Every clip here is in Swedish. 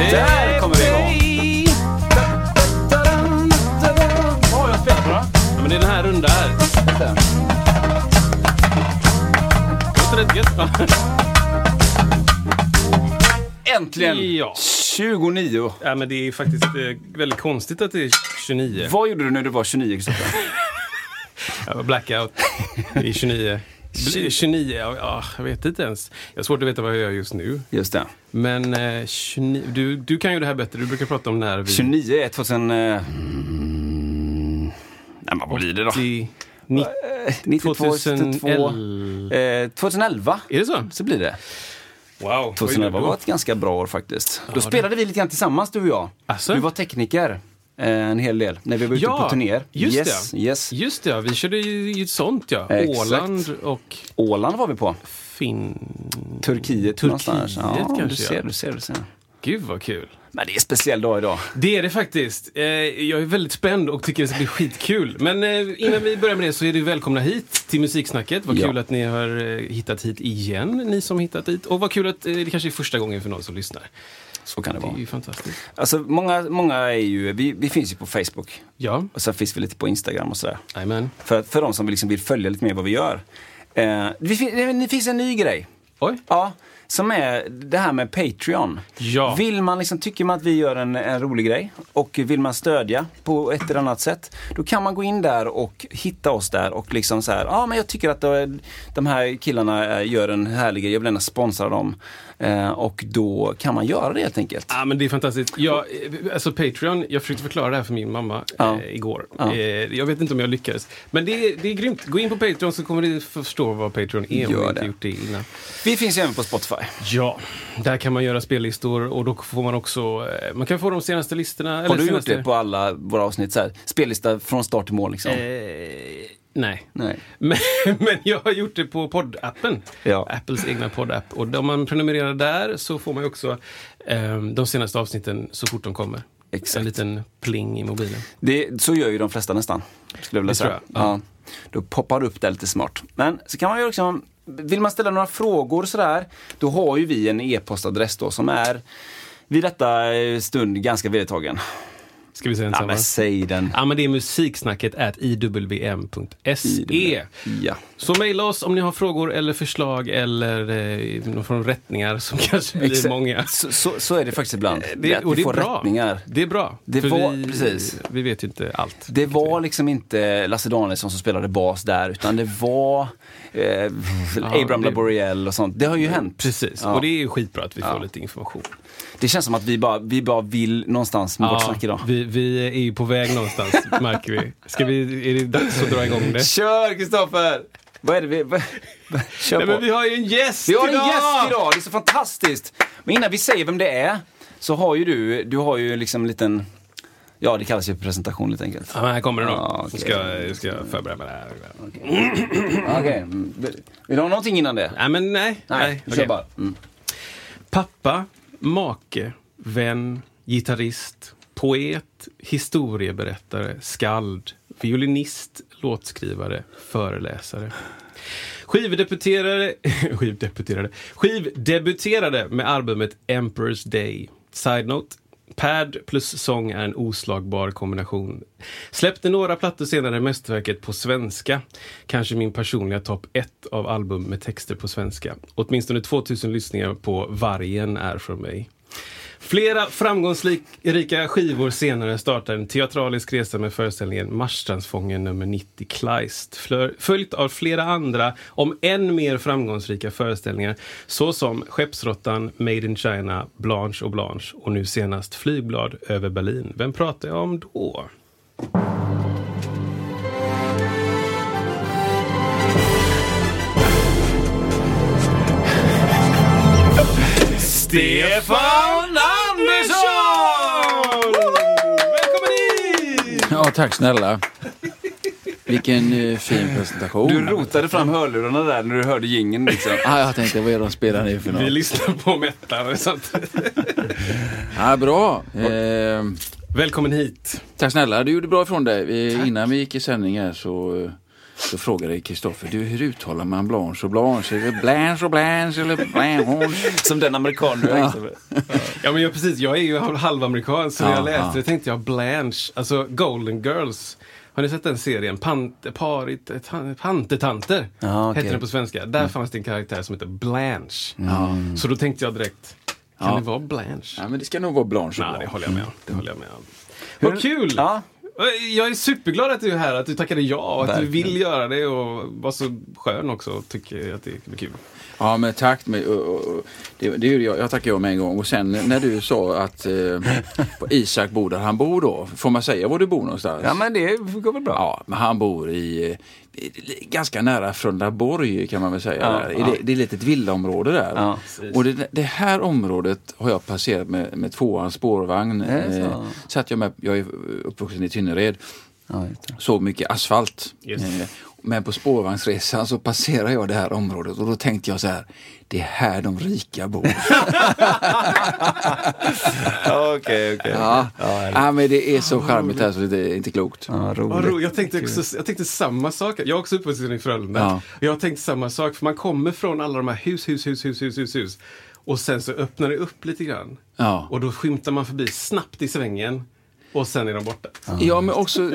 Där kommer vi igång! Vad har jag spelat på då? Ja, men det är den här runda här. Låter rätt gött va? Äntligen! Ja. 29. ja, men det är faktiskt eh, väldigt konstigt att det är 29. Vad gjorde du när du var 29 Kristoffer? Jag var blackout i 29. Bli- 29, ja, ja, jag vet inte ens. Jag har svårt att veta vad jag gör just nu. Just det. Men eh, 29, du, du kan ju det här bättre. Du brukar prata om när vi... 29 är 2000... Eh, mm, nej, vad blir det då? 90, ni- 92, 2011. 2002, eh, 2011. Är det så? Så blir det. Wow. vad gjorde 2011 du då? var ett ganska bra år faktiskt. Då det- spelade vi lite grann tillsammans du och jag. Asså? Du var tekniker eh, en hel del när vi var ute på turnéer. just yes, det. Yes. Just det, ja. vi körde ju sånt ja. Exakt. Åland och Åland var vi på. Finn... Turkiet, Turkiet någonstans. Ja, kanske, du ser, ja. du ser, du ser. Gud vad kul. Men det är en speciell dag idag. Det är det faktiskt. Eh, jag är väldigt spänd och tycker det ska bli skitkul. Men eh, innan vi börjar med det så är du välkomna hit till Musiksnacket. Vad Ja. kul att ni har eh, hittat hit igen, ni som hittat hit. Och vad kul att eh, det kanske är första gången för någon som lyssnar. Så kan det Det är vara. ju fantastiskt. Alltså många, många är ju, vi, vi finns ju på Facebook. Ja, Och sen finns vi lite på Instagram och sådär. jajamän. För, för de som liksom vill följa lite mer vad vi gör. Eh, det, fin- det finns en ny grej. Oj. Ja, som är det här med Patreon. Ja. Vill man liksom, tycker man att vi gör en, en rolig grej och vill man stödja på ett eller annat sätt. Då kan man gå in där och hitta oss där och liksom så här, ja men jag tycker att det- de här killarna eh, gör en härlig grej, jag vill gärna sponsra dem. Eh, och då kan man göra det helt enkelt. Ja, men det är fantastiskt. Jag, eh, alltså Patreon, jag försökte förklara det här för min mamma Ja. eh, igår. Ja. Eh, jag vet inte om jag lyckades. Men det är, det är grymt. Gå in på Patreon så kommer ni förstå vad Patreon är om ni inte gjort det innan. Vi finns ju även på Spotify. Ja, där kan man göra spellistor och då får man också, eh, man kan få de senaste listorna. Har du gjort senaste, det på alla våra avsnitt? Så här, spellista från start till mål liksom? Nej. Nej. Men, men jag har gjort det på poddappen. Ja. Apples egna poddapp. Och om man prenumererar där så får man också eh, de senaste avsnitten så fort de kommer. Exakt. En liten pling i mobilen. Det, så gör ju de flesta nästan. Skulle jag vilja säga. jag, ja. Ja. Då poppar det upp där lite smart. Men så kan man ju också, vill man ställa några frågor sådär, då har ju vi en e-postadress då som är vid detta eh, stund ganska vedertagen. Ska vi säga en Ja samma? men säg den. Ja, men det är musiksnacket at iwm.se. Ja. Så mejla oss om ni har frågor eller förslag eller eh, någon form av rättningar som kanske blir Exakt. många. Så, så, så är det faktiskt ibland. Det, att och det är bra. rättningar. Det är bra. Det var- vi, precis. Vi vet ju inte allt. Det var liksom inte Lasse Danielsson som spelade bas där utan det var eh, Abraham det- Laboriel och sånt. Det har ju hänt. Precis, Ja. och det är ju skitbra att vi får Ja. lite information. Det känns som att vi bara, vi bara vill någonstans med vårt snack idag. vi, vi är ju på väg någonstans, märker vi. Ska vi. Är det dags att dra igång det? Kör Kristoffer! Vad är det vi... vad- Kör Nej, på. men vi har ju en gäst Vi har en idag! gäst idag, det är så fantastiskt! Men innan vi säger vem det är, så har ju du, du har ju liksom en liten, ja det kallas ju presentation helt enkelt. Ja, men här kommer den då. Ja, okej. ska, jag ska förbereda mig. Okej, mm. vill du ha någonting innan det? Nej, men nej. Nej, vi okej. kör bara. Mm. Pappa, make, vän, gitarrist, poet, historieberättare, skald, violinist, låtskrivare, föreläsare. Skivdebuterade, skivdeputerade, skivdebuterade med albumet Emperor's Day. Side-note. Pad plus sång är en oslagbar kombination. Släppte några plattor senare mästerverket på svenska. Kanske min personliga topp ett av album med texter på svenska. Åtminstone 2000 lyssningar på Vargen är från mig. Flera framgångsrika skivor senare startar en teatralisk resa med föreställningen Marstrandsfången nummer 90 Kleist. Följt av flera andra, om än mer framgångsrika föreställningar såsom Skeppsråttan, Made in China, Blanche och Blanche och nu senast Flygblad över Berlin. Vem pratar jag om då? Stefan Andersson! Välkommen hit! Ja, tack snälla. Vilken eh, fin presentation. Du rotade fram hörlurarna där när du hörde jingeln liksom. Ja, jag tänkte, vad är de spelar nu för Vi något? lyssnar på Mättare. Så att... Ja, bra. Eh, Välkommen hit. tack snälla, du gjorde bra ifrån dig. Eh, innan vi gick i sändning här så, eh, så frågade Kristoffer, du hur uttalar man blanche och blanche? Är det blanche och blanche eller blanche? Som den amerikan du är. liksom. Ja, men jag, precis, jag är ju halvamerikan, så när Ja, jag läste ja. det tänkte jag Blanche, alltså Golden Girls. Har ni sett den serien? Pant, parit, Pantetanter Ja, okej. hette den på svenska. Där fanns det en karaktär som heter Blanche. Ja. Så då tänkte jag direkt, kan Ja. det vara Blanche? ja, men det ska nog vara blanche och Nej, det håller jag med om. Det håller jag med om. Vad kul! Ja. Jag är superglad att du är här, att du tackade ja och att Verkligen. du vill göra det och var så skön också tycker att det är kul. Ja, men tack. Men, och, och, det, det gjorde jag, jag tackade jag med en gång. Och sen när du sa att eh, Isak bor där han bor då. Får man säga var du bor någonstans? ja, men det går väl bra. Ja, men han bor i, eh, ganska nära Frölundaborg kan man väl säga. Ja, ja. Det, det är ett litet villaområde där. Ja, och det, det här området har jag passerat med, med tvåans spårvagn. Så. Eh, satt jag, med, jag är uppvuxen i Tynnered, Ja, såg mycket asfalt. Yes. Eh, men på spårvagnsresan så passerar jag det här området och då tänkte jag så här, det är här de rika bor. Okej, okej. ja. Ja, ja, men det är så charmigt här så det är inte klokt. Ja, Vad roligt. ro, jag, tänkte också, jag tänkte samma sak. Jag är också uppvuxen i Frölunda. Ja. Jag tänkte samma sak, för man kommer från alla de här hus, hus, hus, hus, hus, hus, hus. Och sen så öppnar det upp lite grann. Ja. Och då skymtar man förbi snabbt i svängen. Och sen är de borta. Ja, men också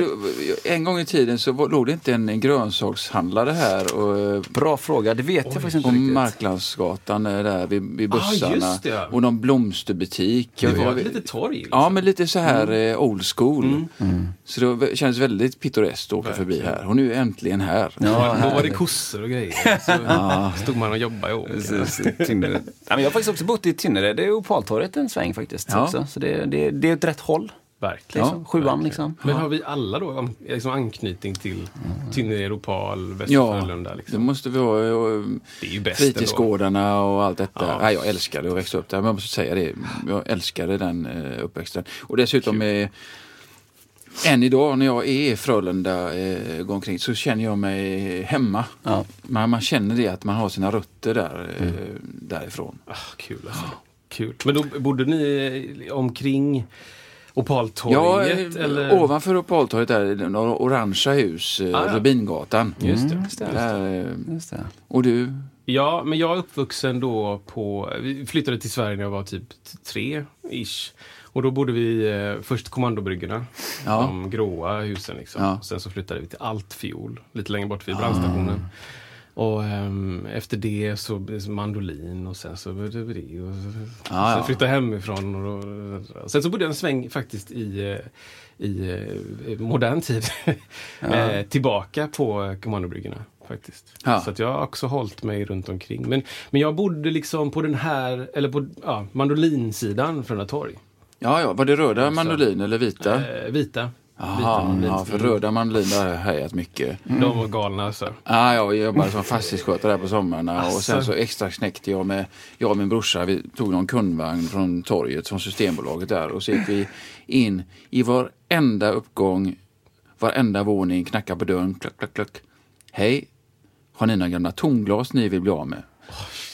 en gång i tiden så var- låg det inte en, en grönsakshandlare här och, eh, Bra fråga, det vet jag faktiskt inte riktigt. Marklandsgatan där vid, vid Ah, bussarna. just det. Och någon blomsterbutik. Det var ett litet torg. Liksom. Ja, men lite så här eh, old school. Mm. Så det kändes väldigt pittoreskt att åka förbi här. Hon är ju äntligen här. Ja, Då var det kossor och grejer. Så stod man och jobbade i åker. Precis, Tynnered. ja, men jag har faktiskt också bott i Tynnered, det är Opaltorget en sväng faktiskt. Ja. Också. Så det, det, det är åt rätt håll. Verkligen. Liksom. Sjuan liksom. Men har vi alla då liksom anknytning till Tynnered, Opal, Västra Ja, Frölunda? det Liksom? måste vi ha. Och, Det är ju bäst ändå. fritidsgårdarna och allt detta. Ja. Nej, jag älskade att växa upp där, men jag måste säga det. Jag älskade den eh, uppväxten. Och dessutom, eh, än idag när jag är i Frölunda, eh, går omkring, så känner jag mig hemma. Ja. Man, man känner det, att man har sina rötter där, eh, Mm. därifrån. Ah, kul alltså. Kul. Men då bodde ni eh, omkring Opaltorget? Ja, eller? eh, ovanför Opaltorget där, några orangea hus, eh, Ah, ja. Rubingatan. Just det. Mm, just det. Där, eh, Just det. och du? Ja, men jag är uppvuxen då på... Vi flyttade till Sverige när jag var typ t- tre, ish. Och då bodde vi eh, först kommandobryggorna, Ja. de gråa husen. Liksom. Ja. Sen så flyttade vi till Altfiol, lite längre bort vid brandstationen. Och ehm, efter det så mandolin och sen så. Och Ja, sen flyttade jag hemifrån. Och, och sen så bodde jag en sväng faktiskt i, eh, i eh, modern tid. eh, tillbaka på kommandobryggorna. Faktiskt. Så att jag har också hållit mig runt omkring. Men, men jag bodde liksom på den här, eller på ja, mandolinsidan från ett torg. Ja, ja, var det röda mandolin eller vita? Eh, vita. Mandolin. ja, för röda mandolin där har jag hejat mycket. De var galna alltså. Ja, jag jobbade som fastighetsskötare där på somrarna och sen så extra knäckte jag med, jag och min brorsa, vi tog någon kundvagn från torget, från Systembolaget där och så gick vi in i varenda uppgång, varenda våning, knackade på dörren, klack, klack, klack. Hej, har ni några gamla tomglas ni vill bli av med?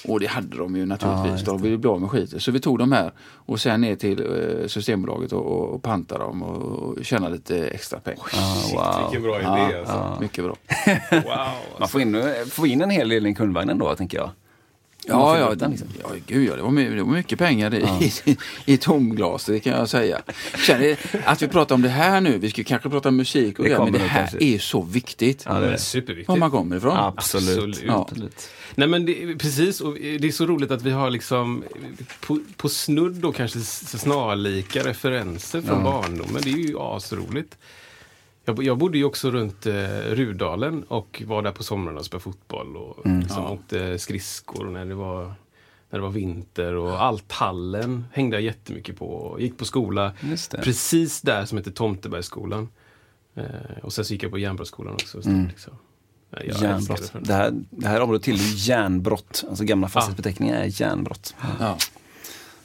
Och det hade de ju naturligtvis, de ville bli av med skiten. Så vi tog de här och sen ner till eh, Systembolaget och, och, och pantade dem och, och tjäna lite extra pengar. Ah, wow. Vilken bra Ja, idé alltså. ja, mycket bra. Wow. Man får in, får in en hel del i en kundvagn ändå, tänker jag. Ja, ja, den, liksom. ja, gud ja, det var, det var mycket pengar i, i, i tomglas, det kan jag säga. Känner att vi pratar om det här nu, vi skulle kanske prata om musik och Det det, men det här kanske. är så viktigt. Ja, det är superviktigt. Var man kommer ifrån. Absolut. Absolut. Ja. Nej men det, precis, och det är så roligt att vi har liksom på, på snudd då kanske snarlika referenser från barndomen. Det är ju asroligt. Jag, jag bodde ju också runt eh, Rudalen och var där på somrarna och spelade fotboll och liksom åkte skridskor när det var när det var vinter och Althallen hängde jag jättemycket på. Och gick på skola precis där som heter Tomtebergsskolan. Eh, och sen så gick jag på Järnbrottsskolan också. Mm. Liksom. Järnbrott. det. Det här, det här området till järnbrott. Alltså gamla fastighetsbeteckningar är järnbrott. Ja.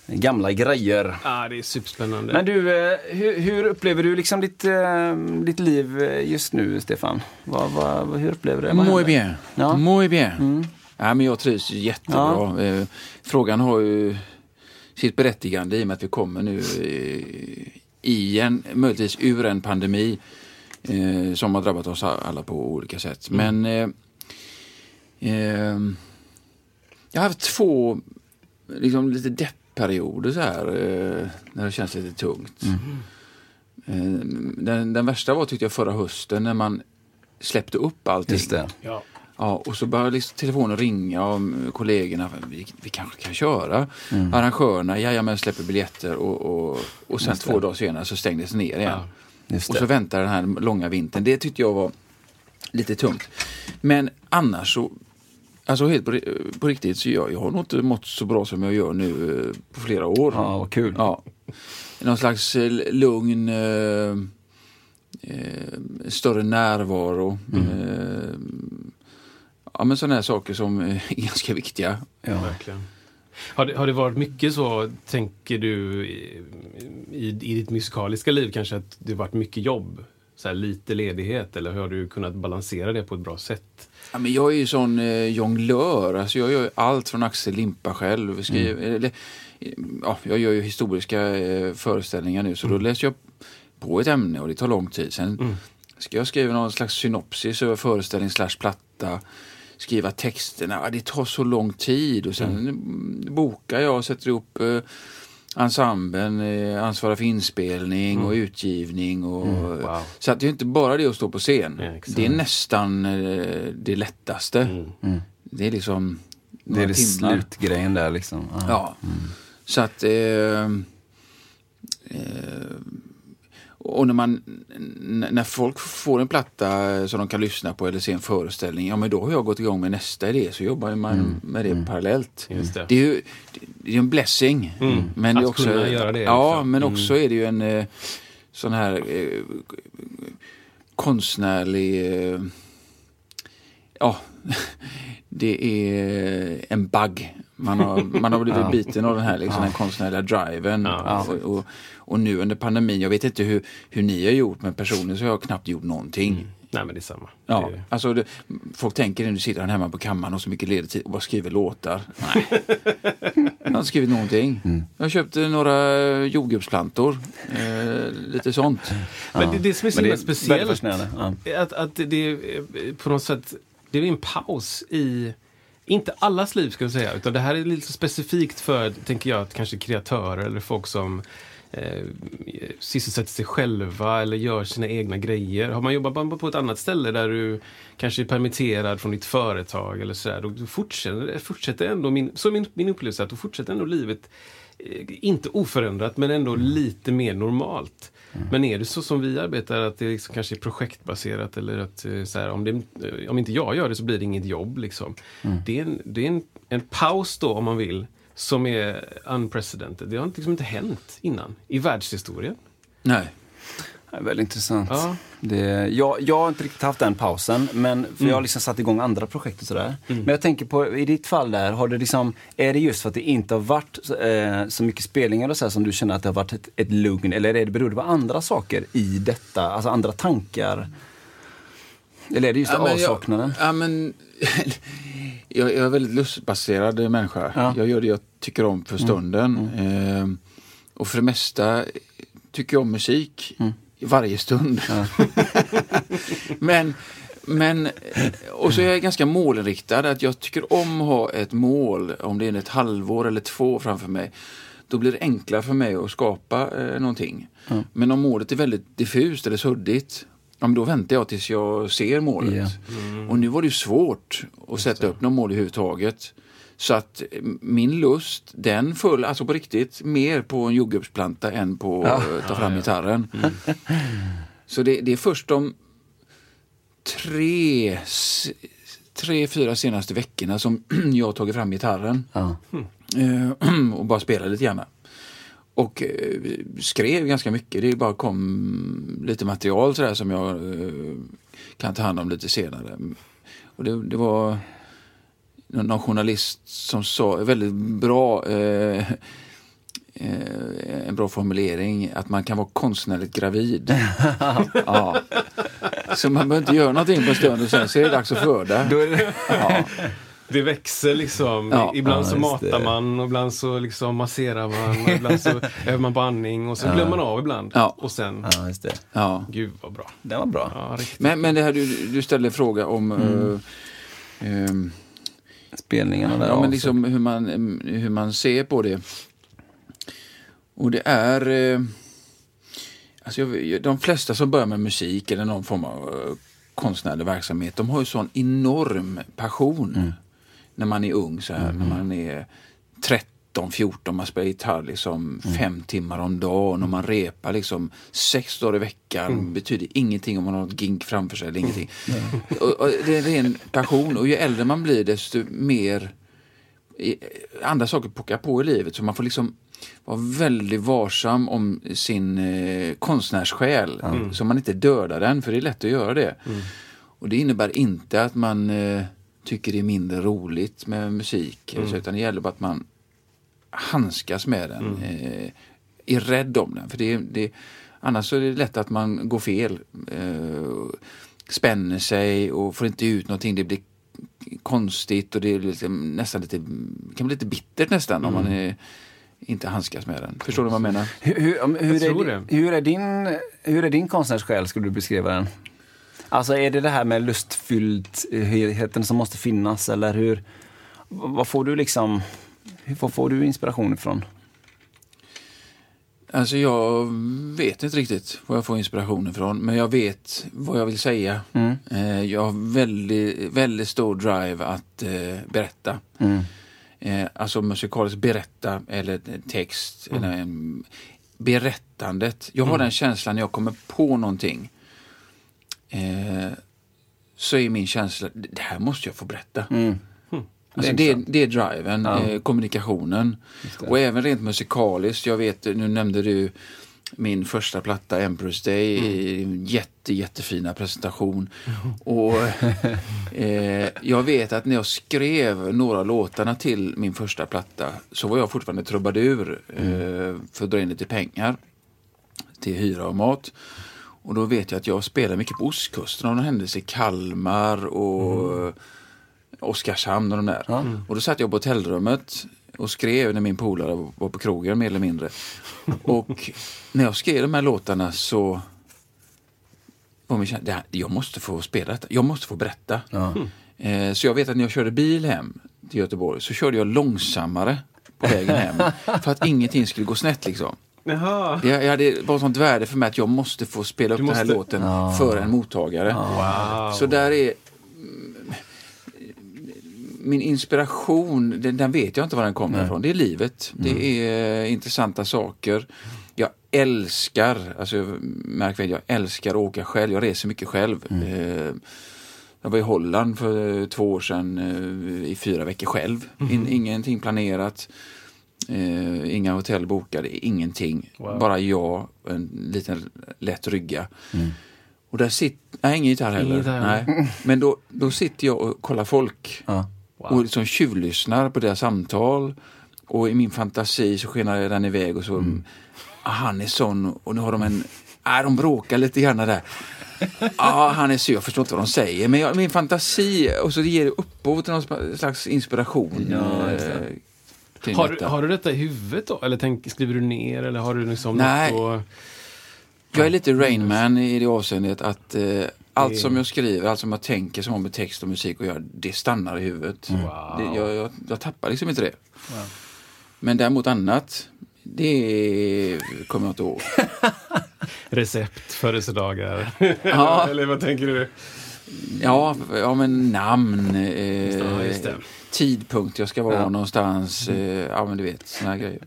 Gamla grejer. Ja, det är superspännande. Men du, eh, hur, hur upplever du liksom ditt, eh, ditt liv eh, just nu, Stefan? Vad, vad, hur upplever du det? Vad Muy händer? bien. Ja. Muy bien. Mm. Ja, men jag trivs jättebra. Eh, Frågan har ju sitt berättigande i och med att vi kommer nu i en, möjligtvis ur en pandemi som har drabbat oss alla på olika sätt. Mm. Men eh, eh, jag har haft två liksom, lite deppperioder så här eh, när det känns lite tungt. Mm. Eh, den, den värsta var tyckte jag förra hösten när man släppte upp allting. Just det. ja. Ja, och så började liksom telefonen ringa och mm, kollegorna, vi, vi kanske kan köra. Arrangörerna, jajamän, släpper biljetter och, och, och sen två dagar senare så stängdes det ner igen. Ja. Just Och det. så väntar den här långa vintern. Det tyckte jag var lite tungt. Men annars så, alltså helt på, på riktigt, så jag, jag har nog inte mått så bra som jag gör nu eh, på flera år. Ja, vad kul. Ja. Någon slags eh, lugn, eh, eh, större närvaro. Mm. Eh, ja, men sådana här saker som är ganska viktiga. Ja. Verkligen. Har det, har det varit mycket så, tänker du, i, i, i ditt musikaliska liv kanske, att det har varit mycket jobb? Så här, lite ledighet, eller har du kunnat balansera det på ett bra sätt? Ja, men jag är ju sån eh, jonglör. Alltså jag gör allt från Axel Limpa själv. Skriver, eller, eh, ja, jag gör ju historiska eh, föreställningar nu så då läser jag på ett ämne och det tar lång tid. Sen ska jag skriva någon slags synopsis över föreställning slash platta. Skriva texterna. Det tar så lång tid och sen mm. bokar jag och sätter ihop eh, ensemblen, eh, ansvarar för inspelning och utgivning. Och, Wow. Så att det är inte bara det att stå på scen. Ja, det är nästan eh, det lättaste. Mm. Det är liksom Det är det timmar. slutgrejen där liksom. Ja. Ja. Så att... Eh, eh, och när, man, när folk får en platta som de kan lyssna på eller se en föreställning, ja men då har jag gått igång med nästa idé så jobbar man med det parallellt. Just det. Det är ju det är en blessing. Mm. Men det är Att också, kunna göra det, Ja, liksom. men också är det ju en eh, sån här eh, konstnärlig... Eh, ja, det är en bugg. Man har, man har blivit biten av den här liksom, den konstnärliga driven. Ja. Och, och, och nu under pandemin, jag vet inte hur, hur ni har gjort, men personligen så har jag knappt gjort någonting. Nej, men det är samma. Ja, Det, alltså det, folk tänker när du sitter här hemma på kammaren och så mycket ledig tid och bara skriver låtar. Nej, jag har inte skrivit någonting. Jag köpte några eh, jordgubbsplantor, eh, lite sånt. men det, det som är så himla speciellt. Ja. att, att det är eh, på något sätt, det är en paus i inte allas liv ska jag säga, utan det här är lite specifikt för, tänker jag, att kanske kreatörer eller folk som eh, sysselsätter sig själva eller gör sina egna grejer. Har man jobbat på ett annat ställe där du kanske är permitterad från ditt företag eller sådär, då fortsätter, fortsätter ändå, min, så min, min upplevelse, att då fortsätter ändå livet inte oförändrat men ändå lite mer normalt. Men är det så som vi arbetar, att det liksom kanske är projektbaserat eller att eh, så här, om, det, eh, om inte jag gör det så blir det inget jobb. Liksom. Det är, en, det är en, en paus då, om man vill, som är unprecedented. Det har liksom inte hänt innan i världshistorien. Nej. Det är väldigt intressant. Ja. Det, jag, jag har inte riktigt haft den pausen, men för jag har liksom satt igång andra projekt och sådär. Men jag tänker på, i ditt fall där, har det liksom, är det just för att det inte har varit eh, så mycket spelningar och så som du känner att det har varit ett, ett lugn, eller är det, beror det på andra saker i detta, alltså andra tankar? Eller är det just Ja, men jag- avsaknaden? Ja, men, jag, jag är väldigt lustbaserad människa. Ja. Jag gör det jag tycker om för stunden. Eh, och för det mesta tycker jag om musik. Varje stund. men, men, och så är jag ganska målinriktad. Att jag tycker om att ha ett mål, om det är ett halvår eller två framför mig. Då blir det enklare för mig att skapa eh, någonting. Men om målet är väldigt diffust eller suddigt, ja, men då väntar jag tills jag ser målet. Ja. Och nu var det ju svårt att sätta upp något mål överhuvudtaget. Så att eh, min lust, den föll alltså på riktigt mer på en jordgubbsplanta än på att eh, ta fram gitarren. Så det, det är först de tre, tre, fyra senaste veckorna som jag har tagit fram gitarren Ja. eh, och bara spelat lite grann. Och skrev ganska mycket. Det bara kom lite material sådär som jag kan ta hand om lite senare. Och det, det var någon journalist som sa väldigt bra eh, eh, en bra formulering, att man kan vara konstnärligt gravid. ja. Så man behöver inte göra någonting på en stund och sen så är det dags att föda. Då är det... Ja. Det växer liksom. Ja. ibland Ja, så just det. matar man och ibland så liksom masserar man. Och ibland så övar man på andning och så glömmer man av ibland. Ja. Och sen, Ja, just det. Ja. gud vad bra. Den var bra. Ja. Men, men det här du, du ställde en fråga om eh, ehm, Spelningarna där. Ja, men liksom hur man, mm, hur man ser på det. Och det är... Eh, alltså jag, de flesta som börjar med musik eller någon form av eh, konstnärlig verksamhet, de har ju sån enorm passion när man är ung, så här, när man är 13, 14, man spelar gitarr liksom fem timmar om dagen och man repar liksom sex dagar i veckan. betyder ingenting om man har något gig framför sig eller ingenting. Och, och det är en ren passion och ju äldre man blir desto mer i- andra saker pockar på i livet. Så man får liksom vara väldigt varsam om sin eh, konstnärssjäl. Så man inte dödar den, för det är lätt att göra det. Och det innebär inte att man eh, tycker det är mindre roligt med musik. Så, utan det gäller bara att man handskas med den. Eh, är rädd om den. För det, det, annars så är det lätt att man går fel. Eh, spänner sig och får inte ut någonting. Det blir konstigt och det är liksom nästan lite, kan bli lite bittert nästan om man är, inte handskas med den. Förstår du vad jag menar? Hur, hur, Jag är, det. hur, är din, hur är din konstnärssjäl, skulle du beskriva den? Alltså är det det här med lustfylldheten som måste finnas eller hur? Vad får du liksom, hur vad får du inspiration ifrån? Alltså jag vet inte riktigt var jag får inspiration ifrån, men jag vet vad jag vill säga. Mm. Eh, jag har väldigt, väldigt stor drive att eh, berätta. Mm. Eh, alltså musikaliskt berätta eller text. Eller, mm, berättandet. Jag har den känslan när jag kommer på någonting. Eh, så är min känsla, det här måste jag få berätta. Mm. Alltså Det det, det är driven, Ja. eh, kommunikationen. Och även rent musikaliskt. Jag vet, nu nämnde du min första platta, Empress Day, Mm. jätte, jättefina presentation. Och eh, jag vet att när jag skrev några låtarna till min första platta så var jag fortfarande trubadur Mm. eh, för att dra in lite pengar till hyra och mat. Och då vet jag att jag spelar mycket på ostkusten av någon händelse Kalmar och Oskarshamn och de där. Och då satt jag på hotellrummet och skrev när min polare var på krogen mer eller mindre. Och när jag skrev de här låtarna så var min känsla, jag måste få spela detta, jag måste få berätta. Eh, Så jag vet att när jag körde bil hem till Göteborg så körde jag långsammare på vägen hem för att ingenting skulle gå snett liksom. Jaha. Det, jag hade, var sånt värde för mig att jag måste få spela upp Du den här måste- låten för en mottagare. Wow. Så där är mm, min inspiration, den, den vet jag inte var den kommer ifrån. Det är livet. Det är eh, intressanta saker. Jag älskar, alltså märk väl, jag älskar att åka själv. Jag reser mycket själv. Eh, jag var i Holland för två år sedan eh, i fyra veckor själv. In, ingenting planerat. Eh, inga hotell bokade, ingenting. Wow. Bara jag, en liten lätt rygga. Och där sitter, nej ingen gitarr heller. Ingen gitarr. Nej. Men då, då sitter jag och kollar folk. Ja. Och liksom tjuvlyssnar på deras samtal. Och i min fantasi så skenar den iväg och så, ah, han är sån och nu har de en, ah, de bråkar lite grann där. Ja, han är sur, jag förstår inte vad de säger. Men jag, min fantasi, och så det ger upphov till någon slags inspiration. Ja, det. eh, Har, detta. har du detta i huvudet då? Eller tänk, skriver du ner? Eller har du liksom Nej. något att... Jag är lite Rainman i det avseendet att eh, allt som jag skriver, allt som jag tänker som har med text och musik att göra, det stannar i huvudet. Wow. Det, jag, jag, jag tappar liksom inte det. Men däremot annat, det kommer jag inte ihåg. Recept, födelsedagar? Ja. Eller vad tänker du? Ja, ja men namn, eh, Ja, just det. tidpunkt jag ska vara Ja. någonstans, eh, ja men du vet, såna här grejer.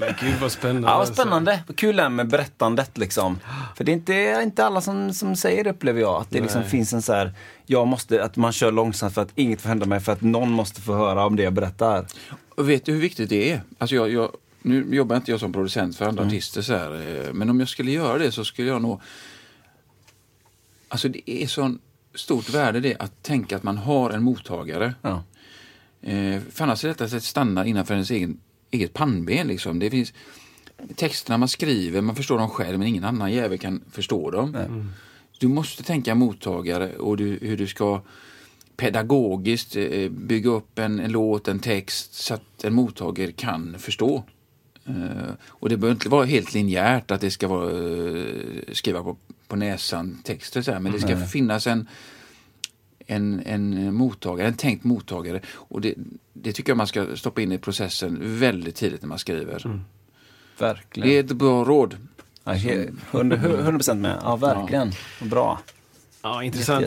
Men gud vad spännande. Ja, vad spännande. Vad Kul det här med berättandet liksom. För det är inte, inte alla som, som säger det upplever jag. Att det liksom finns en så här, jag måste, att man kör långsamt för att inget får hända mig för att någon måste få höra om det jag berättar. Och vet du hur viktigt det är? Alltså jag, jag, nu jobbar inte jag som producent för andra artister så här, eh, men om jag skulle göra det så skulle jag nog... Alltså det är så stort värde det att tänka att man har en mottagare. Ja. Eh, för annars är detta att stanna innanför ens egen eget pannben. Liksom. Det finns texterna man skriver, man förstår dem själv men ingen annan jävel kan förstå dem. Mm. Du måste tänka mottagare och du, hur du ska pedagogiskt eh, bygga upp en, en låt, en text så att en mottagare kan förstå. Uh, och det behöver inte vara helt linjärt att det ska vara uh, skriva på, på näsan texter så här, men det ska mm. finnas en, en, en mottagare, en tänkt mottagare. Och det, det tycker jag man ska stoppa in i processen väldigt tidigt när man skriver. Mm. Verkligen. Det är ett bra råd. Ja, 100%, procent med. Ja, verkligen. Ja. Bra. Ja, intressant.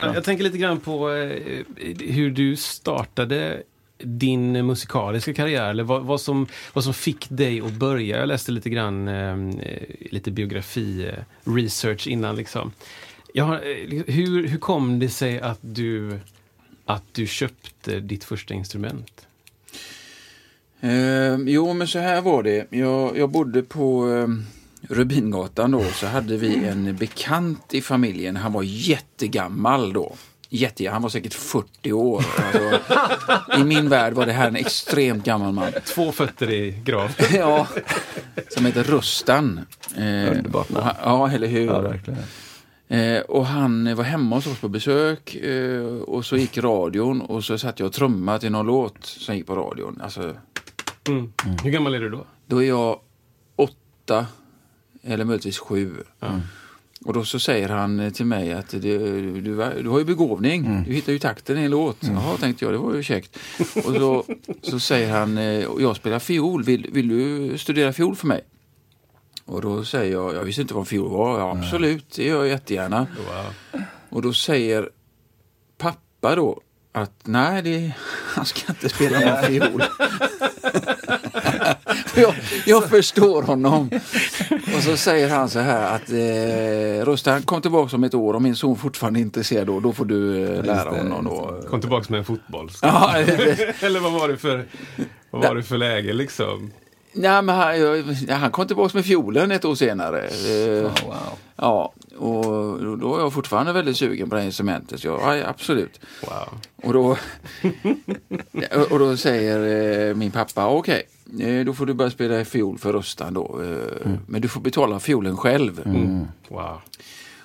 Jag tänker lite grann på eh, hur du startade din musikaliska karriär, eller vad, vad, som, vad som fick dig att börja. Jag läste lite grann, eh, lite biografi, eh, research innan liksom. Har, eh, liksom, hur, hur kom det sig att du, att du köpte ditt första instrument? Eh, jo, men så här var det. Jag, jag bodde på eh, Rubingatan då, så hade vi en bekant i familjen. Han var jättegammal då. Jätte, han var säkert 40 år. Alltså, I min värld var det här en extremt gammal man. Två fötter i grav. ja, som heter Rustan. Eh, Underbart namn. Ja, eller hur? Ja, verkligen. Eh, och han var hemma hos oss på besök eh, och så gick radion och så satt jag och trummade till någon låt som gick på radion. Alltså, mm. Mm. Hur gammal är du då? Då är jag åtta eller möjligtvis sju. Mm. Och då så säger han till mig att du, du, du har ju begåvning, mm. du hittar ju takten i en låt. Mm. Jaha, tänkte jag, det var ju käckt. och så, så säger han, eh, jag spelar fiol, vill, vill du studera fiol för mig? Och då säger jag, jag visste inte vad en fiol var. Ja, absolut, det gör jag jättegärna. Wow. Och då säger pappa då att nej, det, han ska inte spela någon fiol. jag, jag förstår honom. Och så säger han så här att eh, Rustan kom tillbaka om ett år och min son fortfarande är intresserad då, då får du eh, lära honom. Då. Kom tillbaka med en fotboll. Ja, Eller vad var det för, vad var det för läge liksom? Ja, men han, han kom tillbaka med fiolen ett år senare. Oh, wow. Ja, och då är jag fortfarande väldigt sugen på det här instrumentet. Ja, absolut. Wow. Och, då, och då säger eh, min pappa, okej, okay, eh, då får du börja spela fiol för Rustan då. Mm. Men du får betala fiolen själv. Mm. Wow.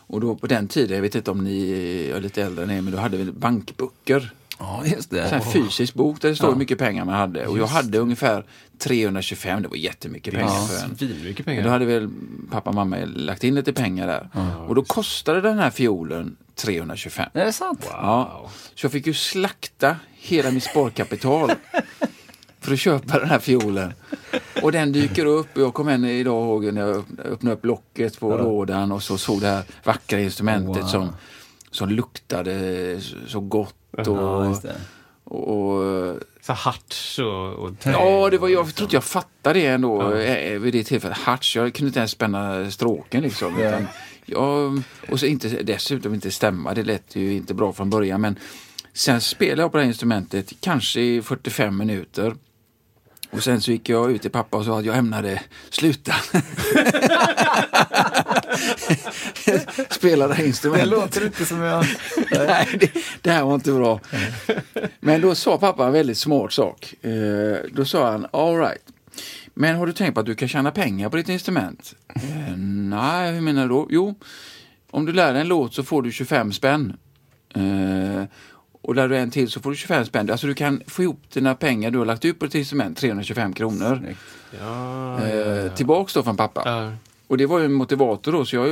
Och då på den tiden, jag vet inte om ni är lite äldre än er, men då hade vi bankböcker. Ja, just det. En fysisk bok där det står ja. hur mycket pengar man hade. Och jag hade ungefär 325, det var jättemycket pengar ja, för en. Mycket pengar. då hade väl pappa och mamma lagt in lite pengar där. Ja, och då kostade den här fiolen 325. Är det sant? Wow. Ja. Så jag fick ju slakta hela mitt sparkapital för att köpa den här fiolen. Och den dyker upp. Jag kommer än idag ihåg när jag öppnade upp locket på ja. lådan och så såg det här vackra instrumentet wow. som, som luktade så gott och, ja, och, så harts och, och Ja, det var, jag tror inte jag fattade det ändå ja. Eh, vid det tillfället. Harts, jag kunde inte ens spänna stråken liksom. Ja. Utan, ja, och så inte, dessutom inte stämma, det lät ju inte bra från början. Men sen spelade jag på det här instrumentet kanske i 45 minuter. Och sen så gick jag ut till pappa och sa att jag ämnade sluta. Spela det här instrumentet. Det låter inte som jag... Nej, det, det, här var inte bra. Men då sa pappa en väldigt smart sak. Eh, då sa han, all right. Men har du tänkt på att du kan tjäna pengar på ditt instrument? Eh, nej, hur menar du då? Jo, om du lär dig en låt så får du 25 spänn. Eh, Och lär du en till så får du 25 spänn. Alltså du kan få ihop dina pengar du har lagt ut på ett instrument, 325 kronor. Snyggt. Ja, Eh, tillbaks då från pappa. Och det var ju en motivator då, så jag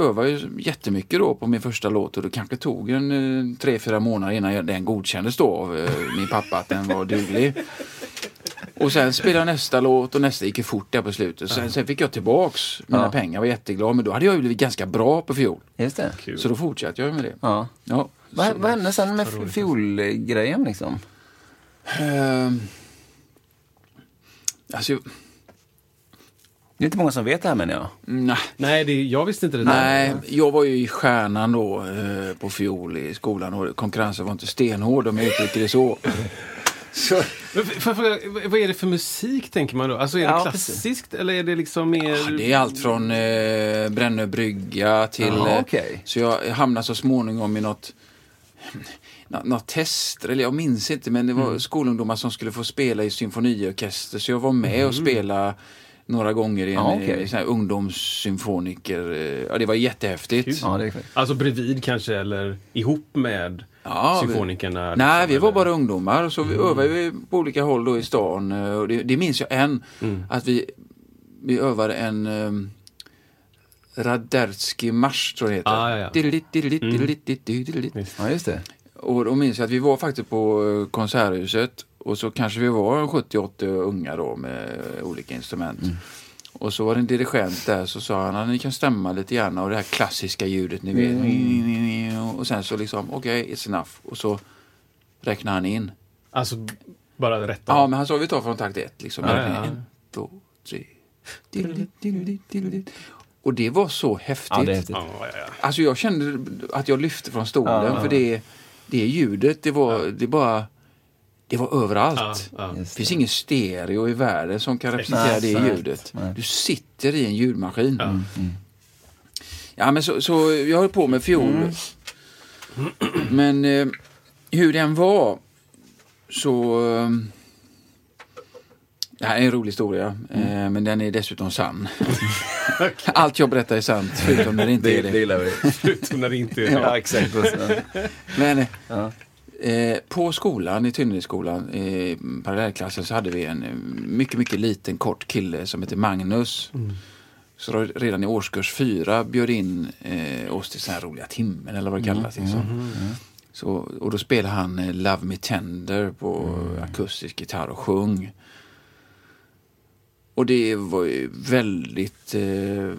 övade ju jättemycket då på min första låt och det kanske tog en eh, tre, fyra månader innan jag- den godkändes då av eh, min pappa att den var duglig. Och sen spelade jag nästa låt och nästa gick ju fort där på slutet. Sen, sen fick jag tillbaks mina Ja. pengar, var jätteglad. Men då hade jag ju blivit ganska bra på fiol. Just det. Kul. Så då fortsatte jag med det. Ja. Ja. Vad, vad hände sen med fiolgrejen liksom? Ehm. alltså, Det är inte många som vet det här menar jag. nej. Nej, det, jag visste inte det där. Nej, jag var ju i stjärnan då eh, på fiol i skolan och konkurrensen var inte stenhård om jag uttrycker det så. så Men f- får jag fråga, vad- är det för musik tänker man då? Alltså är det Ja, klassiskt eller är det liksom mer... ja, det är allt från eh, Brännö brygga till... Ja, eh, okej. Så jag hamnade så småningom i något nå- något test, eller jag minns inte, men det var Mm. skolungdomar som skulle få spela i symfoniorkester. Så jag var med och spelade några gånger i en Mm. Ja, okej. eh, sån här ungdomssymfoniker. eh, Ja, det var jättehäftigt. Ja, det. Alltså bredvid kanske eller ihop med Ja, vi- symfonikerna? Nej, liksom, vi var eller? bara ungdomar. Så vi övade ju på olika håll då i stan. eh, Och det, det minns jag än. Att vi, vi övade en um, Radersky marsch, tror jag det heter. Ah, ja, ja. Visst. Ja, just det. Och då minns jag att vi var faktiskt på Konserthuset. Och så kanske vi var 70-80 unga då med olika instrument. Och så var det en dirigent där så sa han att ni kan stämma lite grann och det här klassiska ljudet ni vet. Och sen så liksom, okej, it's enough. Och så räknar han in. Alltså bara rätt Ja, men han sa vi tar från takt ett. Liksom. Ja, ja. En, två, tre. Diddelitt. Och det var så häftigt. Ja, det är häftigt. Ja, ja, ja. Alltså jag kände att jag lyfte från stolen Ja, ja. för det, det ljudet, det var, det bara, det var överallt. Ja, ja. Det finns ingen stereo i världen som kan representera Nej, det nej, ljudet. nej. Du sitter i en ljudmaskin. Ja. Ja, men så, så jag höll på med fiol. Mm. Men eh, hur den var så... Eh, det här är en rolig historia, Mm. eh, men den är dessutom sann. Allt jag berättar är sant, förutom när det inte är det. gillar vi. Förutom när det inte är Ja, exakt. Men Ja. Eh, på skolan, i Tynneredsskolan, i parallellklassen, så hade vi en eh, mycket, mycket liten kort kille som heter Magnus. Så då, redan i årskurs fyra bjöd in eh, oss till såna här roliga timmen eller vad det kallas. Liksom. Så, och då spelade han eh, Love Me Tender på akustisk gitarr och sjung. Och det var ju väldigt eh,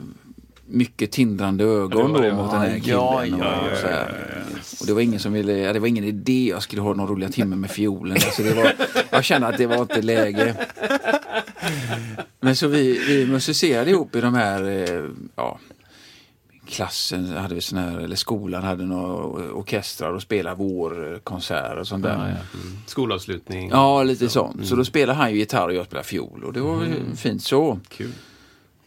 mycket tindrande ögon det då mot den här killen. Ja, ja, och, ja, så. Och det var ingen som ville, ja, det var ingen idé jag skulle ha någon roliga timme med fiolen. Alltså det var, jag kände att det var inte läge. Men så vi, vi musicerade ihop i de här, eh, ja, klassen hade vi sån här, eller skolan hade några orkestrar och spelade vår konsert och sånt där. Ja, ja. Mm. Skolavslutning. Ja, lite sånt. Så då spelade han ju gitarr och jag spelade fiol och det var ju fint så. Kul.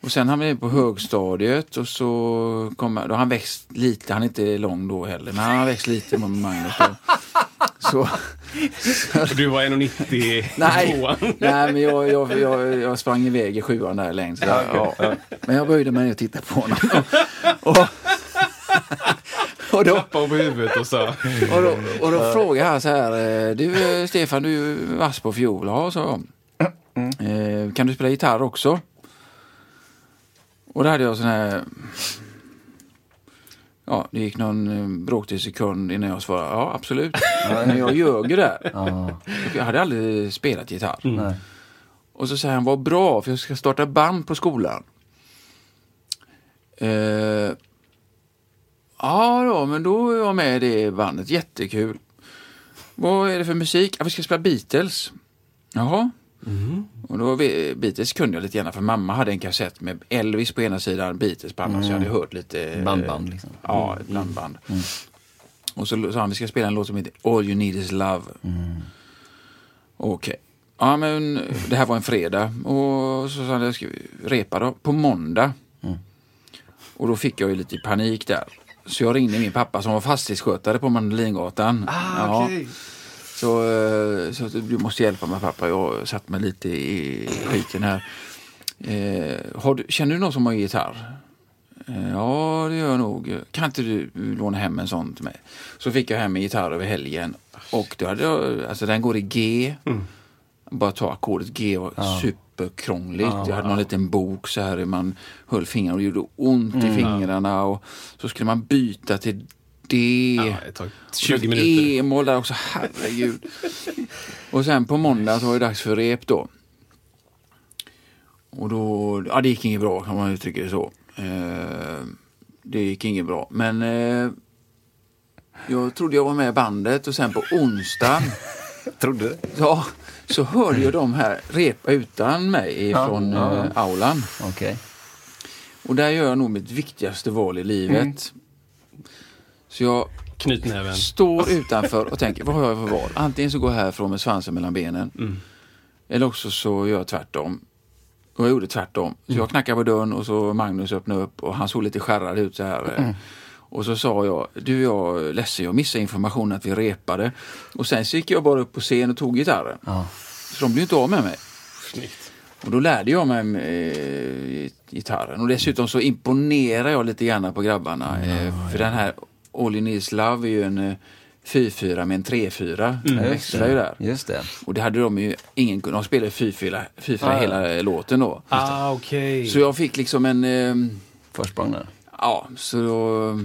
Och sen hamnade vi på högstadiet och så kom, då har han växt lite, han är inte lång då heller, men han har växt lite med Magnus. Så, Och Du var 1,90 nej, tvåan. nej, men jag, jag, jag, jag sprang iväg i sjuan där längst. Ja, ja. Men jag böjde mig och tittade på honom. Och, och, och då, Klappade på huvudet och sa... Och då, och då frågade han så här, eh, du eh, Stefan, du är vass på fiol. Ja, sa jag. Eh, Kan du spela gitarr också? Och då hade jag sån här... Ja, det gick någon eh, bråkdel sekund innan jag svarade, ja absolut. Men jag ljög ju där. Ja. Jag hade aldrig spelat gitarr. Nej. Och så säger han, vad bra, för jag ska starta band på skolan. Eh, ja då, men då är jag med i det bandet, jättekul. Vad är det för musik? Ja, vi ska spela Beatles. Jaha. Och då, Beatles kunde jag lite grann, för mamma hade en kassett med Elvis på ena sidan, Beatles på andra, så jag hade hört lite... eh, Blandband, liksom. Ja, ett blandband. Och så sa han, vi ska spela en låt som heter All You Need Is Love. Okej. Ja, men det här var en fredag och så sa han, jag ska repa då, på måndag. Och då fick jag ju lite panik där. Så jag ringde min pappa som var fastighetsskötare på Mandelingatan. Ah, Ja. okej. Så, eh, så du måste hjälpa mig pappa, jag har satt mig lite i skiten här. Eh, du, känner du någon som har gitarr? Eh, Ja, det gör jag nog. Kan inte du låna hem en sån till mig? Så fick jag hem en gitarr över helgen. Och då hade jag, alltså den går i G. Bara ta ackordet G var superkrångligt. jag hade någon liten bok så här man höll fingrarna och gjorde ont i fingrarna. Och så skulle man byta till D. Ja, det tar 20 Och ett minuter. E-moll där också, herregud. och sen på måndag så var det dags för rep då. Och då, ja det gick inget bra kan man uttrycka det så. Eh, det gick inget bra. Men eh, jag trodde jag var med i bandet och sen på onsdagen Trodde du? ja, så hörde jag de här repa utan mig från ja, ja. eh, aulan. Okej. Och där gör jag nog mitt viktigaste val i livet. Så jag Knytnäven. står utanför och tänker, vad har jag för val? Antingen så går jag härifrån med svansen mellan benen. Eller också så gör jag tvärtom. Och jag gjorde tvärtom. Så jag knackade på dörren och så Magnus öppnade upp och han såg lite skärrad ut så här. eh. Och så sa jag, du jag är ledsen, jag missade informationen att vi repade. Och sen så gick jag bara upp på scen och tog gitarren. Så de blev inte av med mig. Snyggt. Och då lärde jag mig eh, gitarren. Och dessutom så imponerar jag lite grann på grabbarna. eh, för den här All Need Is Love är ju en eh, 4-4 med en 3-4. Den växlar ju där. Just det. Och det hade de ju ingen De spelade 4-4 4-4 hela eh, låten då. Ah, okej. Så jag fick liksom en... Eh, Försprång där. ja, så då,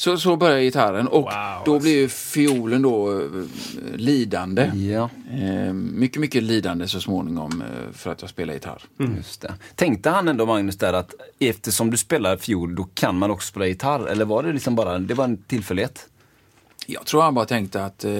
så, så började gitarren. Och Wow, då alltså. blev ju fiolen då eh, lidande. Ja, Eh, mycket, mycket lidande så småningom eh, för att jag spelar gitarr. just det. Tänkte han ändå Magnus där att eftersom du spelar fiol då kan man också spela gitarr? Eller var det liksom bara, det var en tillfällighet? Jag tror han bara tänkte att eh,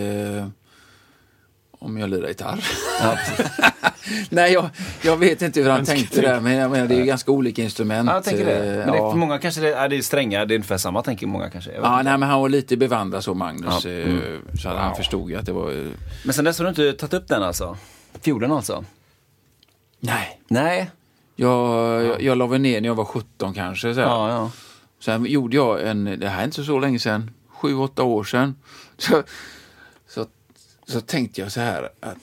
om jag lirar gitarr. Nej, jag, jag vet inte hur han tänkte där, men jag menar, det är ju ganska olika instrument. Ja, jag tänker det. eh, Men det, ja. för många kanske det, är det är stränga, det är ungefär samma tänker många kanske. Ja, nej, men han var lite bevandrad så, Magnus. Ja, eh, Så att han förstod ju att det var... eh, Men sen dess har du inte tagit upp den alltså? Fiolen alltså? Nej. Nej. Jag, jag, jag la väl ner när jag var 17 kanske. Så. Ja, ja. Sen gjorde jag en, det här är inte så, så länge sedan, sju, åtta år sedan. Så, så, så tänkte jag så här att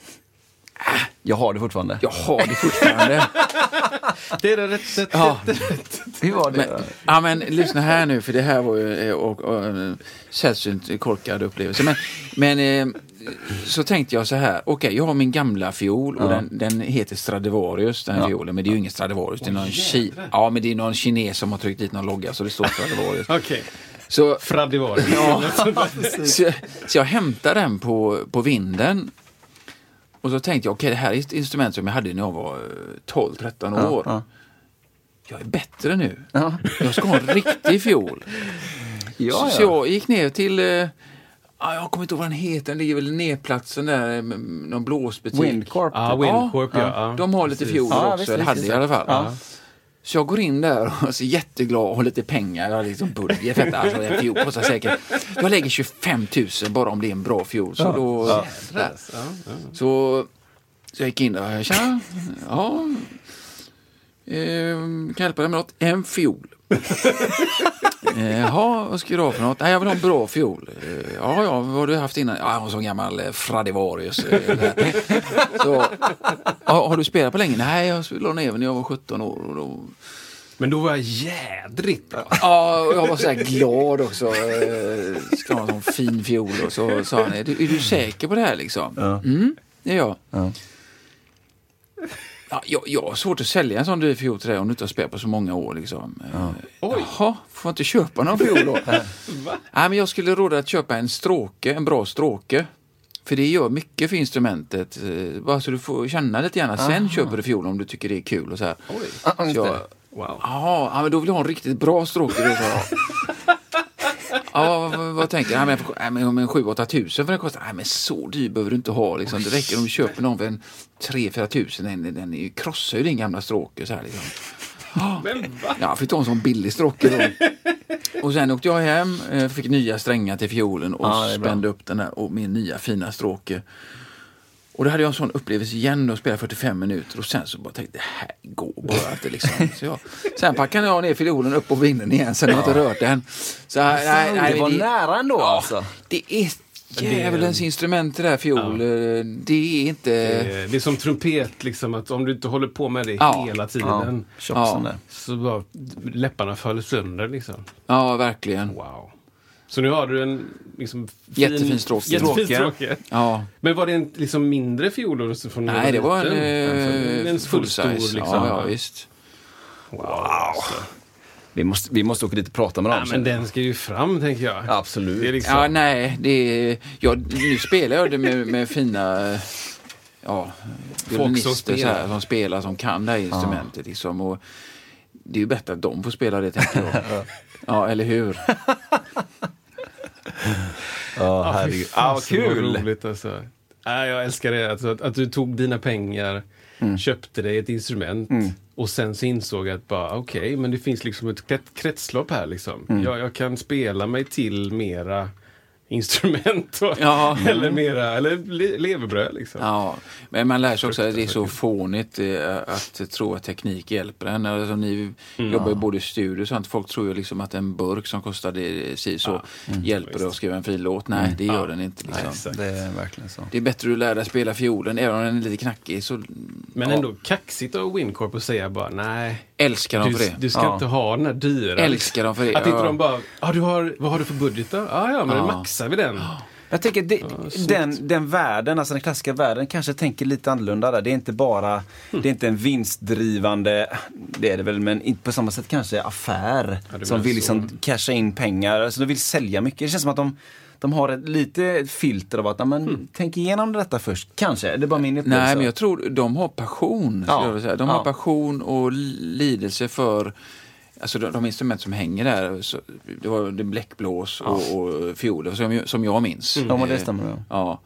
Jag har det fortfarande. jag har det fortfarande. Det är det rätt sätt. Ja. Hur var det? Men, ja, men lyssna här nu, för det här var ju eh, och, och, en sällsynt korkad upplevelse. Men, men eh, så tänkte jag så här, okej, jag har min gamla fiol och den, den heter Stradivarius, den här Ja. fiolen. Men det är ju ingen Stradivarius, det är någon, ki, ja, men det är någon kines som har tryckt dit någon logga så det står Stradivarius. Okej. Så, Fradivar. ja, så, så jag hämtade den på, på vinden. Och så tänkte jag, okej, det här är ett instrument som jag hade när jag var eh, 12-13 år. ja. Jag är bättre nu. Ja. Jag ska ha en riktig fiol. Ja, så, ja. så jag gick ner till, eh, ja, jag kommer inte ihåg vad den heter, den ligger väl i nedplatsen där, med någon blåsbutik. Windcorp. Ja, Windcorp ja. ja. De har lite fioler Ja, också, visst, eller hade visst. i alla fall. Ja. Så jag går in där och är jätteglad och har lite pengar. Jag har liksom budget för detta. Alltså, en fiol kostar säkert... Jag lägger 25 000 bara om det är en bra fiol. Så då... Där. Så, så jag gick in där. Tja, ja. Ehm, kan jag hjälpa dig med något? En fiol. Eh, Jaha, vad ska du ha för något? Nej, jag vill ha en bra fiol. Eh, Ja, ja, vad har du haft innan? Ja, jag har en sån gammal eh, Stradivarius. eh, där. Så, ja, har du spelat på länge? Nej, jag spelade den även när jag var 17 år. Och då, Men då var jag jädrigt bra. Ja, och jag var så här glad också. Eh, Ska ha en sån fin fiol. Och så sa han, är du, är du säker på det här liksom? Mm, det är jag. Ja. Ja, jag, jag har svårt att sälja en sån dyr fiol till dig om du inte har spelat på så många år. Liksom. Ja. Jaha, får jag inte köpa någon fiol då? Nej, men jag skulle råda att köpa en stråke, en bra stråke. För det gör mycket för instrumentet. eh, Bara så du får känna lite grann. Sen köper du fiol om du tycker det är kul. Och så här. Ja, Så jag. Wow. Jaha, ja, men då vill jag ha en riktigt bra stråke. Ja, vad, vad tänker du? Ja, men, men om en 7-8 tusen för den kostar. Nej, men så dyr behöver du inte ha. Liksom. Det räcker om du köper någon för en 3-4 tusen. Den, den är ju, krossar ju din gamla stråke. Så här, liksom. Men va? Ja, jag fick ta en sån billig stråke då. Och sen åkte jag hem, eh, fick nya strängar till fiolen och Ja, bra. spände upp den där och min nya fina stråke. Och då hade jag en sån upplevelse igen och spelade 45 minuter och sen så bara tänkte det här går bara inte liksom. Så jag, sen packade jag ner fiolen upp på vinden igen, sen har jag inte rört den. Så, nej, nej, det var det- nära ändå Ja, alltså. det är Djävulens instrument det där fiol. eh, Det är inte... Eh, Det är som trumpet, liksom, att om du inte håller på med det Ja. hela Ja, tiden Ja. så bara läpparna faller sönder. Liksom. Ja, verkligen. Wow. Så nu har du en liksom, fin, Jättefin stråke. Jättefin Stråke. stråke. Ja. Men var det en liksom, mindre fiol från Nej, det var en, eh, en full fullstor size. liksom. Ja, ja, visst. Wow. Vi måste, vi måste åka dit och prata med dem. Ja, men den ska ju fram, tänker jag. Absolut. Det är liksom, Ja, nej, det är... Ja, nu spelar jag det med, med fina... Ja, violinister så spelar. här, som spelar, som kan det här instrumentet. Liksom, och det är ju bättre att de får spela det, tänker jag. ja, eller hur? Ja, fy herregud. fan, Ja, vad kul! roligt alltså. Ja, jag älskar det. Alltså, att, att du tog dina pengar, Mm. köpte dig ett instrument och sen så insåg jag att bara okej, men det finns liksom ett kret- kretslopp här. Liksom. Mm. Jag, jag kan spela mig till mera instrument och, Ja. eller mera eller le, levebröd. Liksom. Ja, men man lär sig också att det är så fånigt eh, att tro att teknik hjälper en. Alltså, ni jobbar ju både i studio och sånt. Folk tror ju liksom att en burk som kostade si så hjälper det att skriva en fin låt. Nej, det gör den inte. Liksom. exakt. Det är verkligen så. Det är bättre att lära dig spela fiolen, även om den är lite knackig. Så Men ja, ändå kaxigt av Wincorp att säga bara nej, älskar dem du, för det. du ska Ja. inte ha den här dyra. Älskar dem för det. Att inte Ja. de bara, ah, du har, vad har du för budget då? Ah, ja, men Ja. då maxar vi den. Jag tänker det, snyggt. den, den världen, alltså den klassiska världen kanske tänker lite annorlunda där. Det är inte bara, det är inte en vinstdrivande, det är det väl, men inte på samma sätt kanske affär. Ja, som vill så. liksom casha in pengar, alltså de vill sälja mycket. Det känns som att de de har ett lite filter av att, "Ja, men, tänk igenom detta först. Kanske, det är bara min upplevelse. Nej, men jag tror de har passion. Ja. jag vilja säga. De Ja. har passion och lidelse för Alltså de, de instrument som hänger där, så, det var det bläckblås och, och fioler som, jag- som jag minns. Ja, men det Eh, stämmer. Ja. Ja,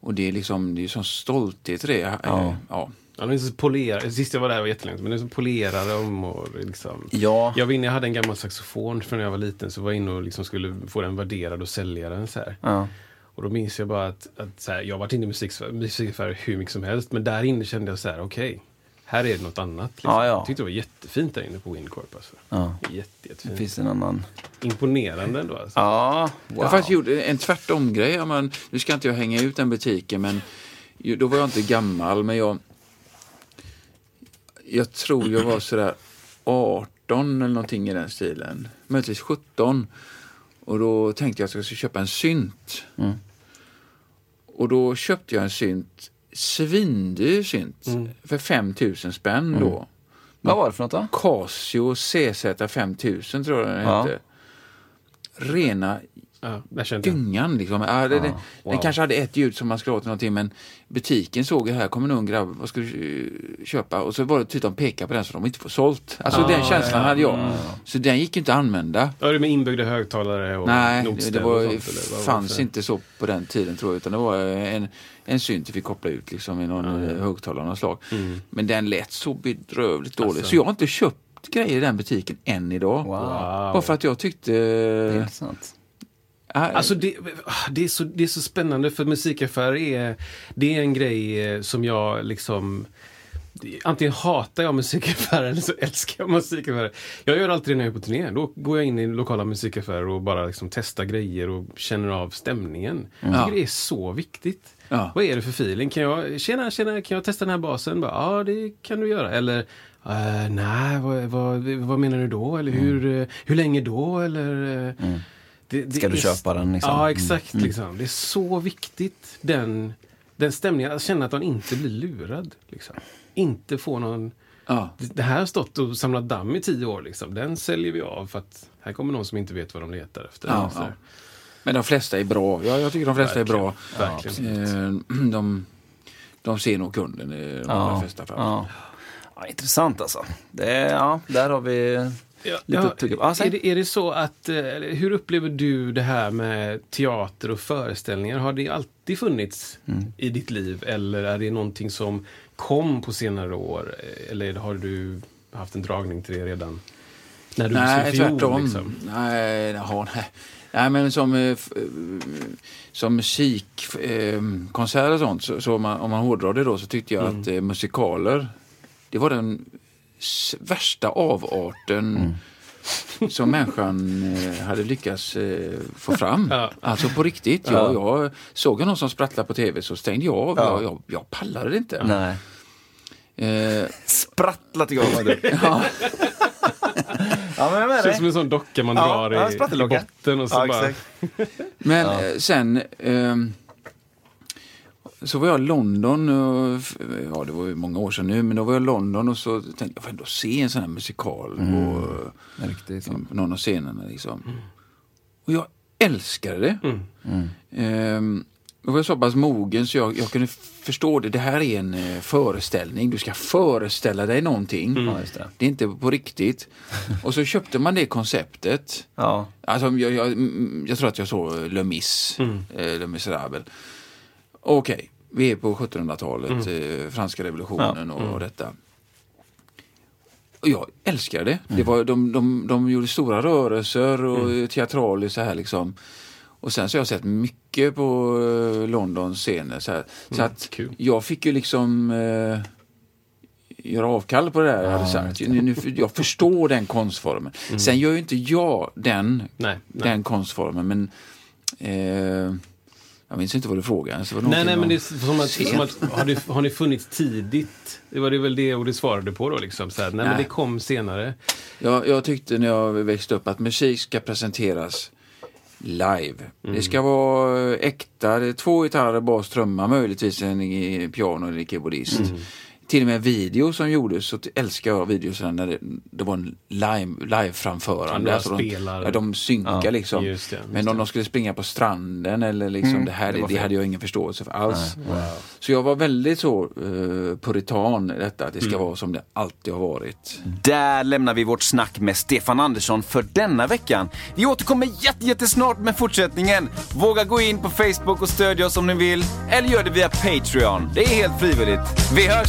och det är liksom, det är sån stolthet i det. Ja. Ja. Ja. Ja, de är så polerade. Sist jag var där var jättelänge men de är så polerade dem och liksom. Ja. Jag var inne, jag hade en gammal saxofon från när jag var liten så var jag inne och liksom skulle få den värderad och sälja den så här. Ja. Och då minns jag bara att, att så här, jag har varit inne i musikaffärer hur mycket som helst men där inne kände jag så här, okej, här är det något annat. Liksom. Ja, ja. Jag tyckte det var jättefint där inne på Wincorp. Alltså. Ja. Jätte, Det jättefint. finns en annan. Imponerande ändå. Alltså. Ja, Jag har faktiskt gjort en tvärtom-grej. Ja, men, nu ska inte jag hänga ut den butiken, men då var jag inte gammal, men jag... Jag tror jag var sådär 18 eller någonting i den stilen. Möjligtvis 17. Och då tänkte jag att jag skulle köpa en synt. Mm. Och då köpte jag en synt, svindyr synt, för 5000 spänn då. Vad var det för något då? Casio CZ 5000 tror jag den Ja. hette. Rena Ja, kände jag. dyngan. Liksom. Ja, det, det, Den wow. kanske hade ett ljud som man skulle ha till någonting men butiken såg ju här kommer en ung grabb, vad ska du eh, köpa? Och så var det typ de pekade på den så de inte får sålt. Alltså den känslan hade jag. Så den gick ju inte att använda. Ja, det med inbyggda högtalare och Nej, det, det var, och sånt, eller det fanns inte så på den tiden tror jag. Utan det var en, en synt vi fick koppla ut liksom, i någon mm. högtalare av något slag. Men den lät så bedrövligt dålig. Alltså. Så jag har inte köpt grejer i den butiken än idag. Wow. Bara för att jag tyckte... Det är intressant. Alltså det, det, är så, det är så spännande för musikaffärer är, det är en grej eh, som jag liksom Antingen hatar jag musikaffärer eller så älskar jag musikaffärer. Jag gör alltid det när jag är på turné. Då går jag in i lokala musikaffärer och bara liksom testar grejer och känner av stämningen. Jag Ja. tycker det är så viktigt. Ja. Vad är det för feeling? Kan jag, tjena, tjena, kan jag testa den här basen? Ja, det kan du göra. Eller "Eh, nej, vad, vad, vad menar du då? Eller hur, eh, hur länge då? Eller, eh, det, det Ska du köpa den, liksom? Ja, Mm. exakt. Liksom. Det är så viktigt, den, den stämningen. Att känna att man inte blir lurad. Liksom. Inte få någon... ja. Det det här har stått och samlat damm i tio år. Liksom. Den säljer vi av för att här kommer någon som inte vet vad de letar efter. Ja, ja. Men de flesta är bra. Ja, jag tycker de flesta är bra. Verkligen. Eh, De, de ser nog kunden i de allra flesta fall. Ja. Ja, intressant alltså. Det ja, där har vi Ja, lite ja. Ja, är, det, är det så att, eh, hur upplever du det här med teater och föreställningar? Har det alltid funnits Mm. i ditt liv eller är det någonting som kom på senare år? Eller har du haft en dragning till det redan? När du Nej, som fiol, tvärtom. Liksom? Nej, jaha, nej. nej, men som, eh, eh, som musikkonserter och sånt, så, så om, man, om man hårdrar det då, så tyckte jag Mm. att musikaler, det var den värsta avarten som människan eh, hade lyckats eh, få fram. Ja. Alltså på riktigt. Jag, jag såg någon som sprattlade på tv så stängde jag av. Jag, jag, jag pallade det inte. Nej. Eh, Sprattla tycker jag det. ja, Ja, men jag är med Det känns dig. som en sån docka man Ja, drar ja, i, i botten och så Ja, bara... exakt. men eh, sen ehm, så var jag i London, och, ja det var ju många år sedan nu, men då var jag i London och så tänkte jag, jag får ändå se en sån här musikal på, Riktigt. på någon av scenerna. Liksom. Och jag älskade det. Ehm, jag var så pass mogen så jag, jag kunde förstå det. Det här är en eh, föreställning. Du ska föreställa dig någonting. Ja, just det. Det är inte på riktigt. Och så köpte man det konceptet. Ja. Alltså, jag, jag, mm, jag tror att jag såg Le Mis, eh, Le Miserable. Okej, vi är på 1700-talet, eh, franska revolutionen och, och detta. Och jag älskar det. det var, de, de, de gjorde stora rörelser och teatraliskt så här liksom. Och sen så har jag sett mycket på eh, Londons scener. Så, här. så att kul. jag fick ju liksom eh, göra avkall på det där jag hade sagt. Nu, nu, jag förstår den konstformen. Sen gör ju inte jag den, Nej, nej. den konstformen, men eh, jag minns inte vad du frågade. Så var det Nej, nej, men det är som att, som att har, det, har ni funnits tidigt? Det var det väl det och det svarade på då liksom. Så här, nej, men Nej. det kom senare. Jag, jag tyckte när jag växte upp att musik ska presenteras live. Mm. Det ska vara äkta, det är två gitarrer, bas, trumma, möjligtvis en i- piano eller keyboardist. Mm. Till och med video som gjordes så älskar jag videorna när det, det var en live, live-framförande. Ja, några de, ja, de synkar Ja, liksom. just det, just Men om det. de skulle springa på stranden eller liksom det här, det det, hade jag ingen förståelse för alls. Så jag var väldigt så uh, puritan i detta, att det ska Mm. vara som det alltid har varit. Där lämnar vi vårt snack med Stefan Andersson för denna veckan. Vi återkommer jätte, jättesnart med fortsättningen. Våga gå in på Facebook och stödja oss om ni vill. Eller gör det via Patreon. Det är helt frivilligt. Vi hörs,